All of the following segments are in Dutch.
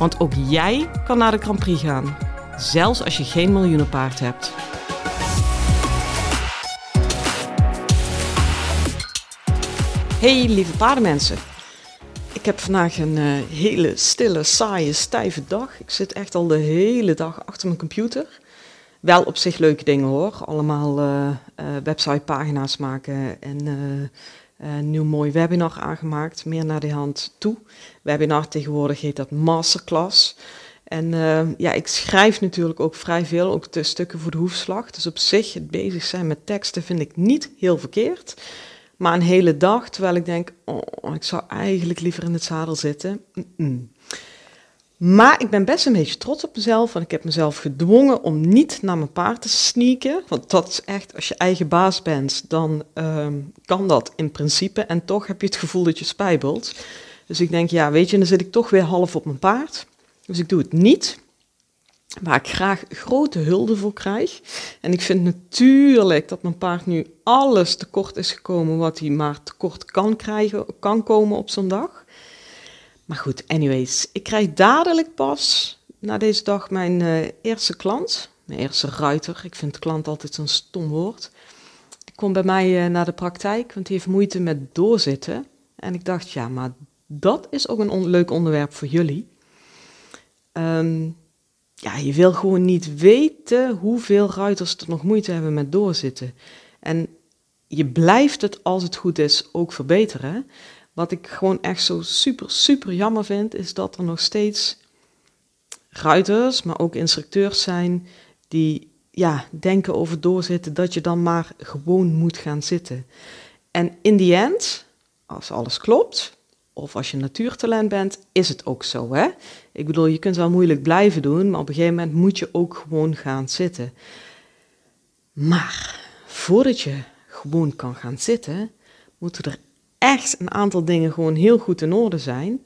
Want ook jij kan naar de Grand Prix gaan, zelfs als je geen miljoenenpaard hebt. Hey lieve paardenmensen. Ik heb vandaag een uh, hele stille, saaie, stijve dag. Ik zit echt al de hele dag achter mijn computer. Wel op zich leuke dingen hoor. Allemaal uh, uh, websitepagina's maken en een nieuw mooi webinar aangemaakt. Meer naar de hand toe. Webinar tegenwoordig heet dat Masterclass. En ja, ik schrijf natuurlijk ook vrij veel, ook de stukken voor de hoefslag. Dus op zich, het bezig zijn met teksten vind ik niet heel verkeerd. Maar een hele dag, terwijl ik denk, oh, ik zou eigenlijk liever in het zadel zitten. Maar ik ben best een beetje trots op mezelf, want ik heb mezelf gedwongen om niet naar mijn paard te sneaken. Want dat is echt, als je eigen baas bent, dan ehm, kan dat in principe. En toch heb je het gevoel dat je spijbelt. Dus ik denk, ja, weet je, dan zit ik toch weer half op mijn paard. Dus ik doe het niet waar ik graag grote hulde voor krijg. En ik vind natuurlijk dat mijn paard nu alles tekort is gekomen wat hij maar tekort kan krijgen, kan komen op zo'n dag. Maar goed, anyways, ik krijg dadelijk pas na deze dag mijn uh, eerste klant, mijn eerste ruiter. Ik vind klant altijd zo'n stom woord. Die komt bij mij uh, naar de praktijk, want die heeft moeite met doorzitten. En ik dacht, ja, maar dat is ook een leuk onderwerp voor jullie. Um, ja, je wil gewoon niet weten hoeveel ruiters er nog moeite hebben met doorzitten. En je blijft het, als het goed is, ook verbeteren. Wat ik gewoon echt zo super, super jammer vind, is dat er nog steeds ruiters, maar ook instructeurs zijn die ja, denken over doorzitten dat je dan maar gewoon moet gaan zitten. En in die end, als alles klopt, of als je natuurtalent bent, is het ook zo. Hè? Ik bedoel, je kunt wel moeilijk blijven doen, maar op een gegeven moment moet je ook gewoon gaan zitten. Maar voordat je gewoon kan gaan zitten, moeten er echt een aantal dingen gewoon heel goed in orde zijn.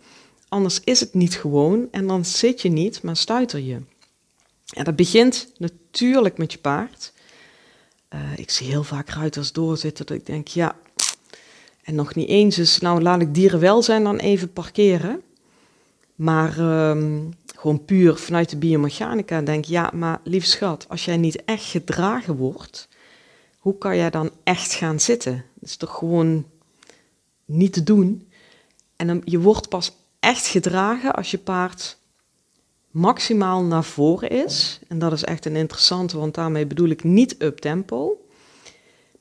Anders is het niet gewoon en dan zit je niet, maar stuiter je. En dat begint natuurlijk met je paard. Uh, ik zie heel vaak ruiters doorzitten dat ik denk, ja, en nog niet eens is, nou laat ik dierenwelzijn dan even parkeren. Maar um, gewoon puur vanuit de biomechanica denk ja, maar lief schat, als jij niet echt gedragen wordt, hoe kan jij dan echt gaan zitten? Dat is toch gewoon niet te doen. En dan, je wordt pas echt gedragen als je paard maximaal naar voren is. En dat is echt een interessante, want daarmee bedoel ik niet up tempo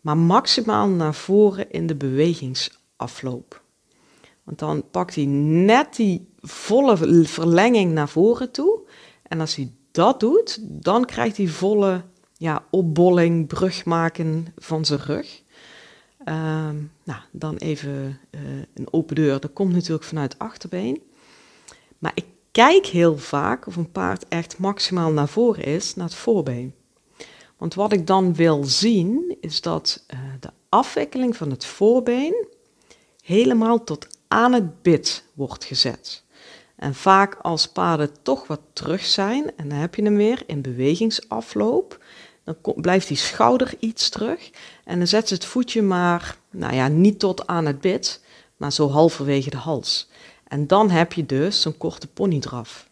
maar maximaal naar voren in de bewegingsafloop. Want dan pakt hij net die volle verlenging naar voren toe. En als hij dat doet, dan krijgt hij volle ja, opbolling, brug maken van zijn rug. Ehm, nou, dan even uh, een open deur. Dat komt natuurlijk vanuit achterbeen. Maar ik kijk heel vaak of een paard echt maximaal naar voren is, naar het voorbeen. Want wat ik dan wil zien, is dat uh, de afwikkeling van het voorbeen helemaal tot aan het bit wordt gezet. En vaak als paarden toch wat terug zijn, en dan heb je hem weer in bewegingsafloop, dan blijft die schouder iets terug en dan zet ze het voetje maar, nou ja, niet tot aan het bit, maar zo halverwege de hals. En dan heb je dus zo'n korte ponydraf.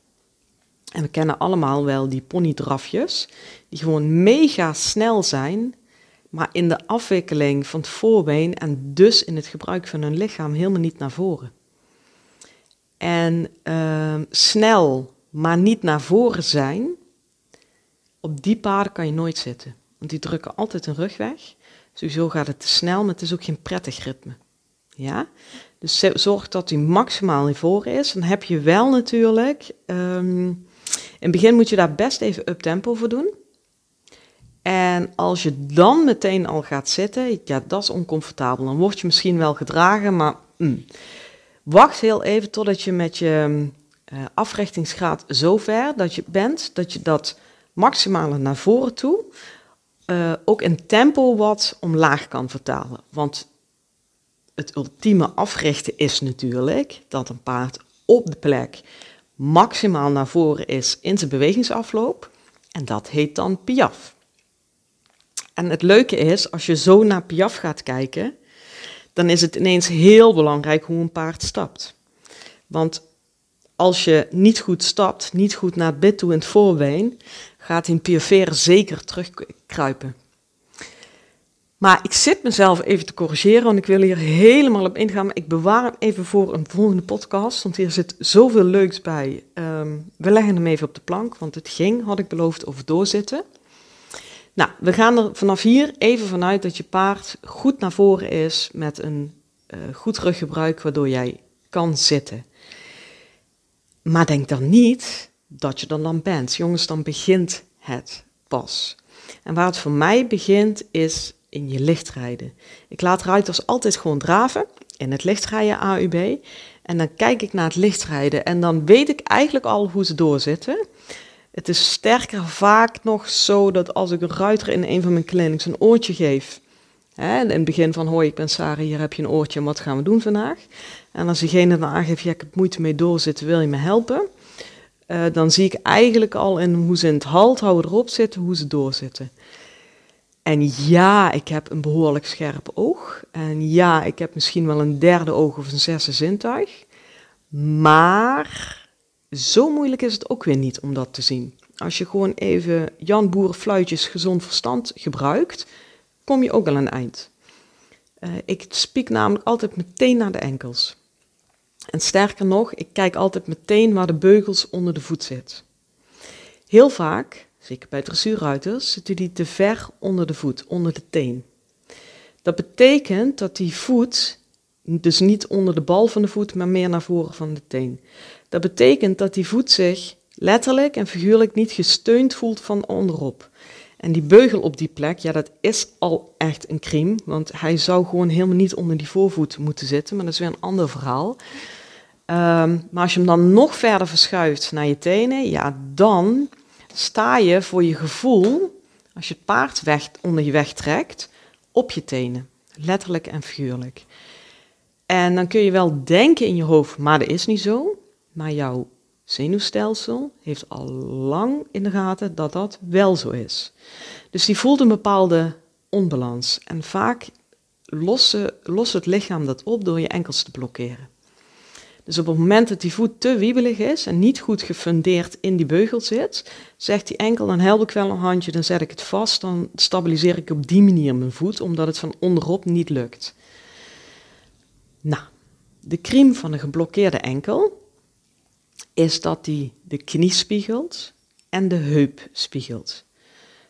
En we kennen allemaal wel die ponydrafjes, die gewoon mega snel zijn, maar in de afwikkeling van het voorbeen en dus in het gebruik van hun lichaam helemaal niet naar voren. En uh, snel, maar niet naar voren zijn, op die paarden kan je nooit zitten. Want die drukken altijd een rug weg. Sowieso gaat het te snel, maar het is ook geen prettig ritme. Ja? Dus zorg dat hij maximaal naar voren is. Dan heb je wel natuurlijk um, in het begin moet je daar best even up tempo voor doen. En als je dan meteen al gaat zitten, ja, dat is oncomfortabel. Dan word je misschien wel gedragen, maar mm. wacht heel even totdat je met je uh, africhtingsgraad zo ver dat je bent dat je dat maximale naar voren toe uh, ook in tempo wat omlaag kan vertalen. Want het ultieme africhten is natuurlijk dat een paard op de plek maximaal naar voren is in zijn bewegingsafloop. En dat heet dan piaf. En het leuke is, als je zo naar piaf gaat kijken, dan is het ineens heel belangrijk hoe een paard stapt. Want als je niet goed stapt, niet goed naar het bit toe in het voorbeen, gaat in piaferen zeker terugkruipen. Maar ik zit mezelf even te corrigeren, want ik wil hier helemaal op ingaan. Maar ik bewaar hem even voor een volgende podcast, want hier zit zoveel leuks bij. Ehm, we leggen hem even op de plank, want het ging, had ik beloofd, over doorzitten. Nou, we gaan er vanaf hier even vanuit dat je paard goed naar voren is met een uh, goed ruggebruik, waardoor jij kan zitten. Maar denk dan niet dat je dan bent. Jongens, dan begint het pas. En waar het voor mij begint is in je lichtrijden. Ik laat ruiters altijd gewoon draven in het lichtrijden AUB. En dan kijk ik naar het lichtrijden en dan weet ik eigenlijk al hoe ze doorzitten. Het is sterker vaak nog zo dat als ik een ruiter in een van mijn clinics een oortje geef. Hè, in het begin van, hoi, ik ben Sarah, hier heb je een oortje wat gaan we doen vandaag? En als diegene dan aangeeft, ja, ik heb moeite mee doorzitten, wil je me helpen? Uh, dan zie ik eigenlijk al in hoe ze in het halt houden erop zitten, hoe ze doorzitten. En ja, ik heb een behoorlijk scherp oog. En ja, ik heb misschien wel een derde oog of een zesde zintuig. Maar zo moeilijk is het ook weer niet om dat te zien. Als je gewoon even Jan Boer fluitjes gezond verstand gebruikt, kom je ook al een eind. Uh, ik spiek namelijk altijd meteen naar de enkels. En sterker nog, ik kijk altijd meteen waar de beugels onder de voet zit. Heel vaak zeker bij dressuurruiters, zitten die te ver onder de voet, onder de teen. Dat betekent dat die voet, dus niet onder de bal van de voet, maar meer naar voren van de teen. Dat betekent dat die voet zich letterlijk en figuurlijk niet gesteund voelt van onderop. En die beugel op die plek, ja, dat is al echt een crime, want hij zou gewoon helemaal niet onder die voorvoet moeten zitten, maar dat is weer een ander verhaal. Um, maar als je hem dan nog verder verschuift naar je tenen, ja, dan sta je voor je gevoel, als je het paard weg, onder je weg trekt, op je tenen. Letterlijk en figuurlijk. En dan kun je wel denken in je hoofd, maar dat is niet zo. Maar jouw zenuwstelsel heeft al lang in de gaten dat dat wel zo is. Dus die voelt een bepaalde onbalans. En vaak lost, het lichaam dat op door je enkels te blokkeren. Dus op het moment dat die voet te wiebelig is en niet goed gefundeerd in die beugel zit, zegt die enkel, dan help ik wel een handje, dan zet ik het vast, dan stabiliseer ik op die manier mijn voet, omdat het van onderop niet lukt. Nou, de kriem van een geblokkeerde enkel is dat die de knie spiegelt en de heup spiegelt.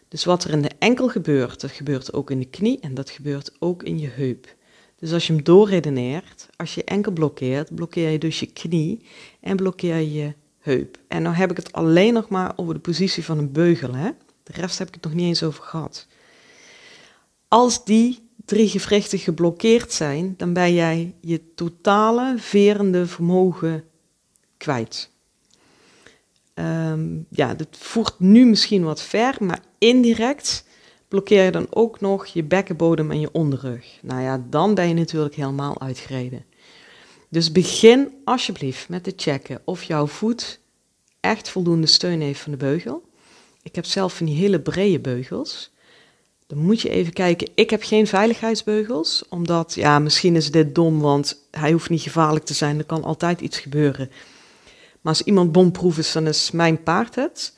Dus wat er in de enkel gebeurt, dat gebeurt ook in de knie en dat gebeurt ook in je heup. Dus als je hem doorredeneert, als je enkel blokkeert, blokkeer je dus je knie en blokkeer je heup. En nu heb ik het alleen nog maar over de positie van een beugel. Hè? De rest heb ik het nog niet eens over gehad. Als die drie gewrichten geblokkeerd zijn, dan ben jij je totale verende vermogen kwijt. Um, ja, dat voert nu misschien wat ver, maar indirect blokkeer je dan ook nog je bekkenbodem en je onderrug. Nou ja, dan ben je natuurlijk helemaal uitgereden. Dus begin alsjeblieft met te checken of jouw voet echt voldoende steun heeft van de beugel. Ik heb zelf van die hele brede beugels. Dan moet je even kijken. Ik heb geen veiligheidsbeugels, omdat, ja, misschien is dit dom, want hij hoeft niet gevaarlijk te zijn. Er kan altijd iets gebeuren. Maar als iemand bomproef is, dan is mijn paard het.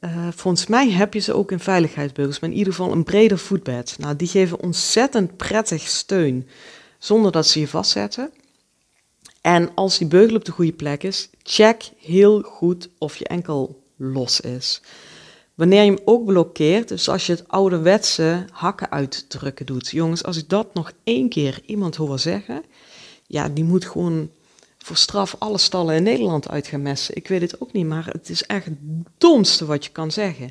Uh, volgens mij heb je ze ook in veiligheidsbeugels, maar in ieder geval een breder voetbed. Nou, die geven ontzettend prettig steun, zonder dat ze je vastzetten. En als die beugel op de goede plek is, check heel goed of je enkel los is. Wanneer je hem ook blokkeert, dus als je het ouderwetse hakken uitdrukken doet. Jongens, als ik dat nog één keer iemand hoor zeggen, ja, die moet gewoon voor straf alle stallen in Nederland uit gaan messen. Ik weet het ook niet, maar het is echt het domste wat je kan zeggen.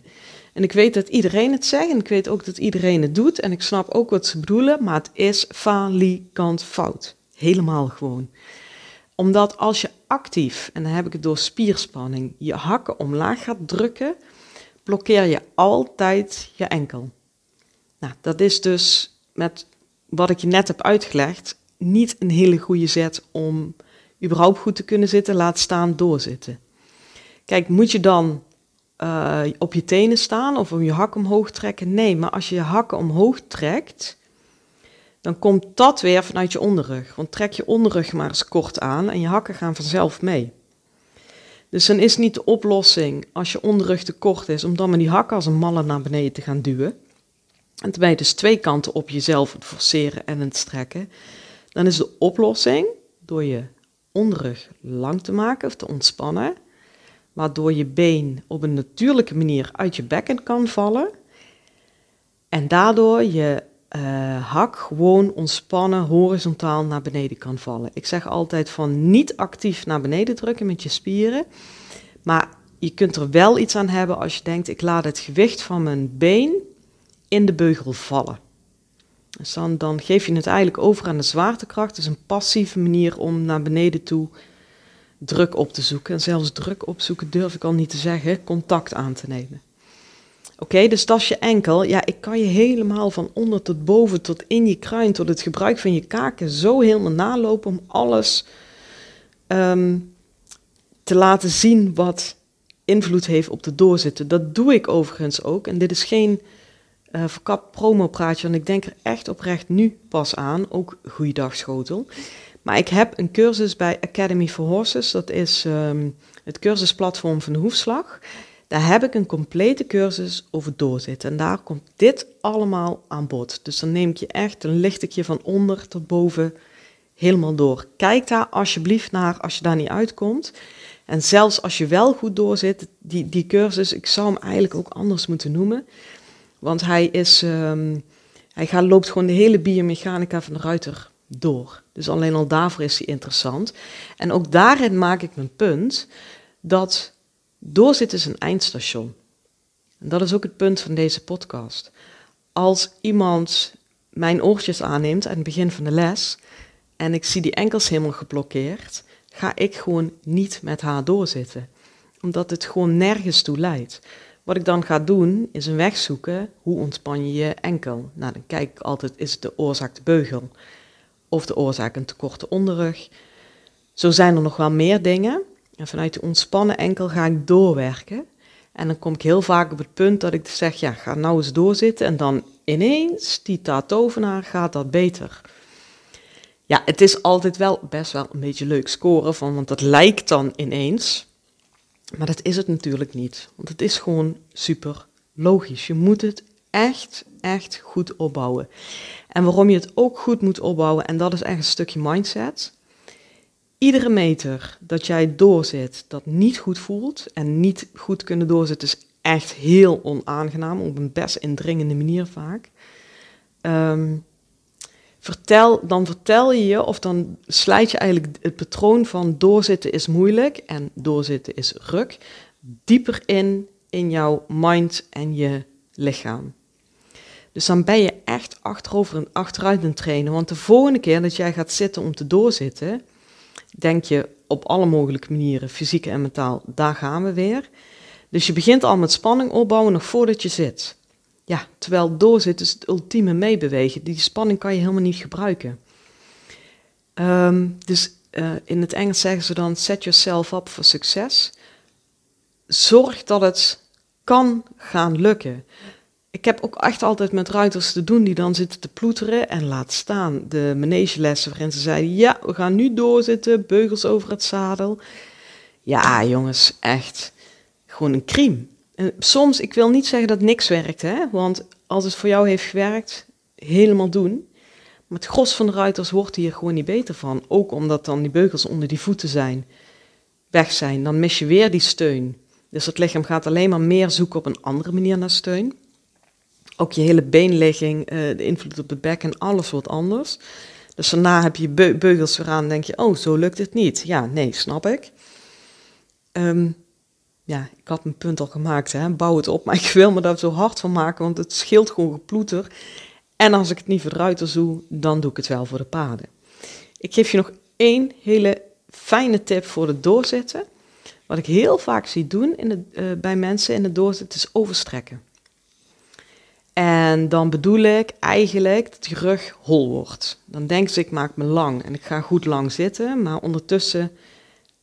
En ik weet dat iedereen het zegt en ik weet ook dat iedereen het doet en ik snap ook wat ze bedoelen, maar het is falikant fout. Helemaal gewoon. Omdat als je actief, en dan heb ik het door spierspanning, je hakken omlaag gaat drukken, blokkeer je altijd je enkel. Nou, dat is dus met wat ik je net heb uitgelegd niet een hele goede zet om überhaupt goed te kunnen zitten, laat staan doorzitten. Kijk, moet je dan uh, op je tenen staan of om je hak omhoog trekken? Nee, maar als je je hakken omhoog trekt, dan komt dat weer vanuit je onderrug. Want trek je onderrug maar eens kort aan en je hakken gaan vanzelf mee. Dus dan is niet de oplossing als je onderrug te kort is, om dan met die hakken als een malle naar beneden te gaan duwen. En terwijl je dus twee kanten op jezelf forceren en het strekken, dan is de oplossing door je onderrug lang te maken of te ontspannen, waardoor je been op een natuurlijke manier uit je bekken kan vallen en daardoor je uh, hak gewoon ontspannen horizontaal naar beneden kan vallen. Ik zeg altijd van niet actief naar beneden drukken met je spieren, maar je kunt er wel iets aan hebben als je denkt ik laat het gewicht van mijn been in de beugel vallen. Dus dan, geef je het eigenlijk over aan de zwaartekracht. Is een passieve manier om naar beneden toe druk op te zoeken. En zelfs druk opzoeken durf ik al niet te zeggen, contact aan te nemen. Oké, dus dat is je enkel. Ja, ik kan je helemaal van onder tot boven, tot in je kruin, tot het gebruik van je kaken zo helemaal nalopen om alles ehm, te laten zien wat invloed heeft op de doorzitten. Dat doe ik overigens ook. En dit is geen uh, verkapt promopraatje, want ik denk er echt oprecht nu pas aan. Ook goeiedag schotel. Maar ik heb een cursus bij Academy for Horses. Dat is ehm, het cursusplatform van de Hoefslag. Daar heb ik een complete cursus over doorzitten. En daar komt dit allemaal aan bod. Dus dan neem ik je echt, dan licht ik je van onder tot boven helemaal door. Kijk daar alsjeblieft naar als je daar niet uitkomt. En zelfs als je wel goed doorzit, die, die cursus, ik zou hem eigenlijk ook anders moeten noemen. Want hij, is, um, hij gaat, loopt gewoon de hele biomechanica van de ruiter door. Dus alleen al daarvoor is hij interessant. En ook daarin maak ik mijn punt dat doorzitten is een eindstation. En dat is ook het punt van deze podcast. Als iemand mijn oortjes aanneemt aan het begin van de les en ik zie die enkels helemaal geblokkeerd, ga ik gewoon niet met haar doorzitten. Omdat het gewoon nergens toe leidt. Wat ik dan ga doen, is een weg zoeken. Hoe ontspan je je enkel? Nou, dan kijk ik altijd, is het de oorzaak de beugel? Of de oorzaak een tekorte onderrug? Zo zijn er nog wel meer dingen. En vanuit de ontspannen enkel ga ik doorwerken. En dan kom ik heel vaak op het punt dat ik zeg, ja, ga nou eens doorzitten. En dan ineens, die tovenaar, gaat dat beter. Ja, het is altijd wel best wel een beetje leuk scoren van, want dat lijkt dan ineens. Maar dat is het natuurlijk niet. Want het is gewoon super logisch. Je moet het echt, echt goed opbouwen. En waarom je het ook goed moet opbouwen, en dat is echt een stukje mindset. Iedere meter dat jij doorzit dat niet goed voelt en niet goed kunnen doorzetten, is echt heel onaangenaam, op een best indringende manier vaak. Um, vertel, dan vertel je je, of dan slijt je eigenlijk het patroon van doorzitten is moeilijk en doorzitten is ruk, dieper in in jouw mind en je lichaam. Dus dan ben je echt achterover en achteruit aan trainen. Want de volgende keer dat jij gaat zitten om te doorzitten, denk je op alle mogelijke manieren, fysiek en mentaal, daar gaan we weer. Dus je begint al met spanning opbouwen nog voordat je zit. Ja, terwijl doorzitten is het ultieme meebewegen. Die spanning kan je helemaal niet gebruiken. Ehm, dus uh, in het Engels zeggen ze dan set yourself up for success. Zorg dat het kan gaan lukken. Ik heb ook echt altijd met ruiters te doen die dan zitten te ploeteren en laat staan de manegelessen waarin ze zeiden, ja, we gaan nu doorzitten, beugels over het zadel. Ja, jongens, echt, gewoon een crime. Soms, ik wil niet zeggen dat niks werkt, hè? want als het voor jou heeft gewerkt, helemaal doen. Maar het gros van de ruiters wordt hier gewoon niet beter van. Ook omdat dan die beugels onder die voeten zijn, weg zijn. Dan mis je weer die steun. Dus het lichaam gaat alleen maar meer zoeken op een andere manier naar steun. Ook je hele beenligging, eh, de invloed op de bek en alles wordt anders. Dus daarna heb je beugels weer aan en denk je, oh, zo lukt het niet. Ja, nee, snap ik. Um, ja, ik had mijn punt al gemaakt, hè, bouw het op, maar ik wil me daar zo hard van maken, want het scheelt gewoon geploeter. En als ik het niet voor de ruiters doe, dan doe ik het wel voor de paden. Ik geef je nog één hele fijne tip voor het doorzitten. Wat ik heel vaak zie doen in uh, bij mensen in het doorzitten is overstrekken. En dan bedoel ik eigenlijk dat je rug hol wordt. Dan denk je, ik maak me lang en ik ga goed lang zitten, maar ondertussen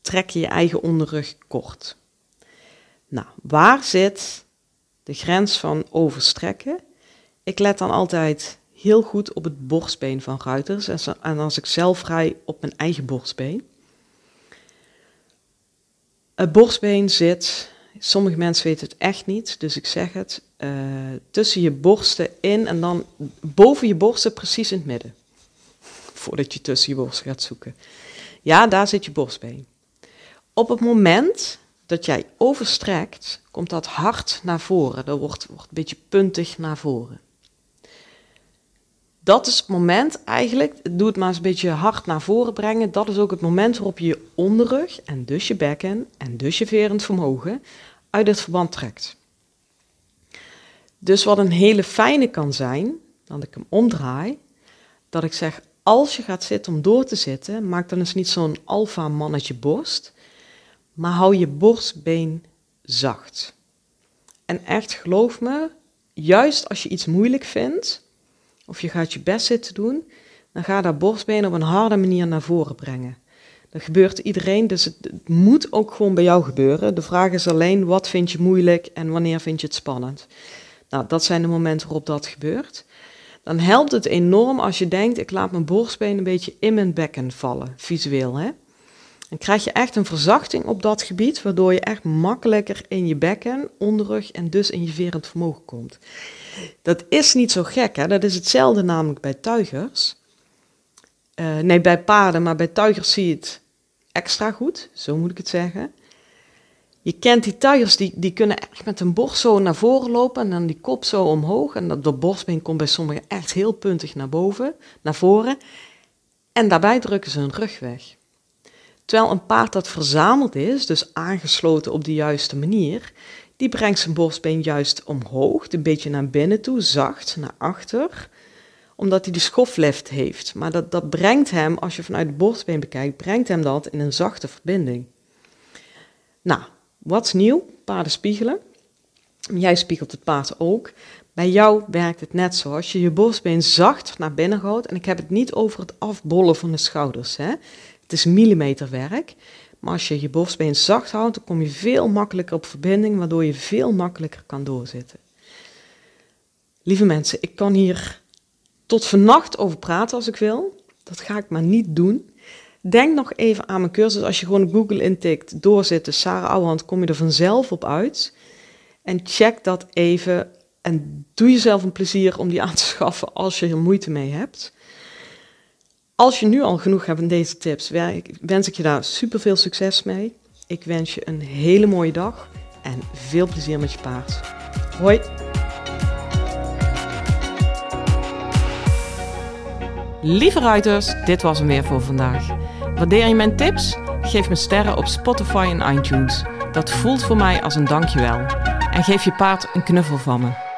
trek je je eigen onderrug kort. Nou, waar zit de grens van overstrekken? Ik let dan altijd heel goed op het borstbeen van ruiters en als ik zelf rij op mijn eigen borstbeen. Het borstbeen zit, sommige mensen weten het echt niet, dus ik zeg het, uh, tussen je borsten in en dan boven je borsten precies in het midden. Voordat je tussen je borsten gaat zoeken. Ja, daar zit je borstbeen. Op het moment dat jij overstrekt, komt dat hard naar voren. Dat wordt, wordt een beetje puntig naar voren. Dat is het moment eigenlijk, doe het maar eens een beetje hard naar voren brengen. Dat is ook het moment waarop je je onderrug en dus je bekken en dus je verend vermogen uit het verband trekt. Dus wat een hele fijne kan zijn, dat ik hem omdraai, dat ik zeg, als je gaat zitten om door te zitten, maak dan eens niet zo'n alfa mannetje borst, maar hou je borstbeen zacht. En echt geloof me, juist als je iets moeilijk vindt, of je gaat je best zitten doen, dan ga dat borstbeen op een harde manier naar voren brengen. Dat gebeurt iedereen, dus het, het, moet ook gewoon bij jou gebeuren. De vraag is alleen, wat vind je moeilijk en wanneer vind je het spannend? Nou, dat zijn de momenten waarop dat gebeurt. Dan helpt het enorm als je denkt, ik laat mijn borstbeen een beetje in mijn bekken vallen, visueel. Hè? Dan krijg je echt een verzachting op dat gebied, waardoor je echt makkelijker in je bekken, onderrug en dus in je verend vermogen komt. Dat is niet zo gek, hè? dat is hetzelfde namelijk bij tuigers. Uh, nee, bij paarden, maar bij tuigers zie je het extra goed, zo moet ik het zeggen. Je kent die tuigers, die, die kunnen echt met een borst zo naar voren lopen en dan die kop zo omhoog. En dat, dat borstbeen komt bij sommigen echt heel puntig naar boven, naar voren. En daarbij drukken ze hun rug weg. Terwijl een paard dat verzameld is, dus aangesloten op de juiste manier, die brengt zijn borstbeen juist omhoog, een beetje naar binnen toe, zacht naar achter, omdat hij die schoflift heeft. Maar dat, dat brengt hem, als je vanuit het borstbeen bekijkt, brengt hem dat in een zachte verbinding. Nou, wat nieuw? Paarden spiegelen. Jij spiegelt het paard ook. Bij jou werkt het net zo. Als je je borstbeen zacht naar binnen houdt, en ik heb het niet over het afbollen van de schouders, hè. Het is millimeterwerk. Maar als je je borstbeen zacht houdt, dan kom je veel makkelijker op verbinding, waardoor je veel makkelijker kan doorzitten. Lieve mensen, ik kan hier tot vannacht over praten als ik wil. Dat ga ik maar niet doen. Denk nog even aan mijn cursus. Als je gewoon Google intikt, doorzitten, Sarah Ouwehand, kom je er vanzelf op uit. En check dat even en doe jezelf een plezier om die aan te schaffen als je er moeite mee hebt. Als je nu al genoeg hebt van deze tips, wens ik je daar super veel succes mee. Ik wens je een hele mooie dag en veel plezier met je paard. Hoi! Lieve ruiters, dit was hem weer voor vandaag. Waardeer je mijn tips? Geef me sterren op Spotify en iTunes. Dat voelt voor mij als een dankjewel. En geef je paard een knuffel van me.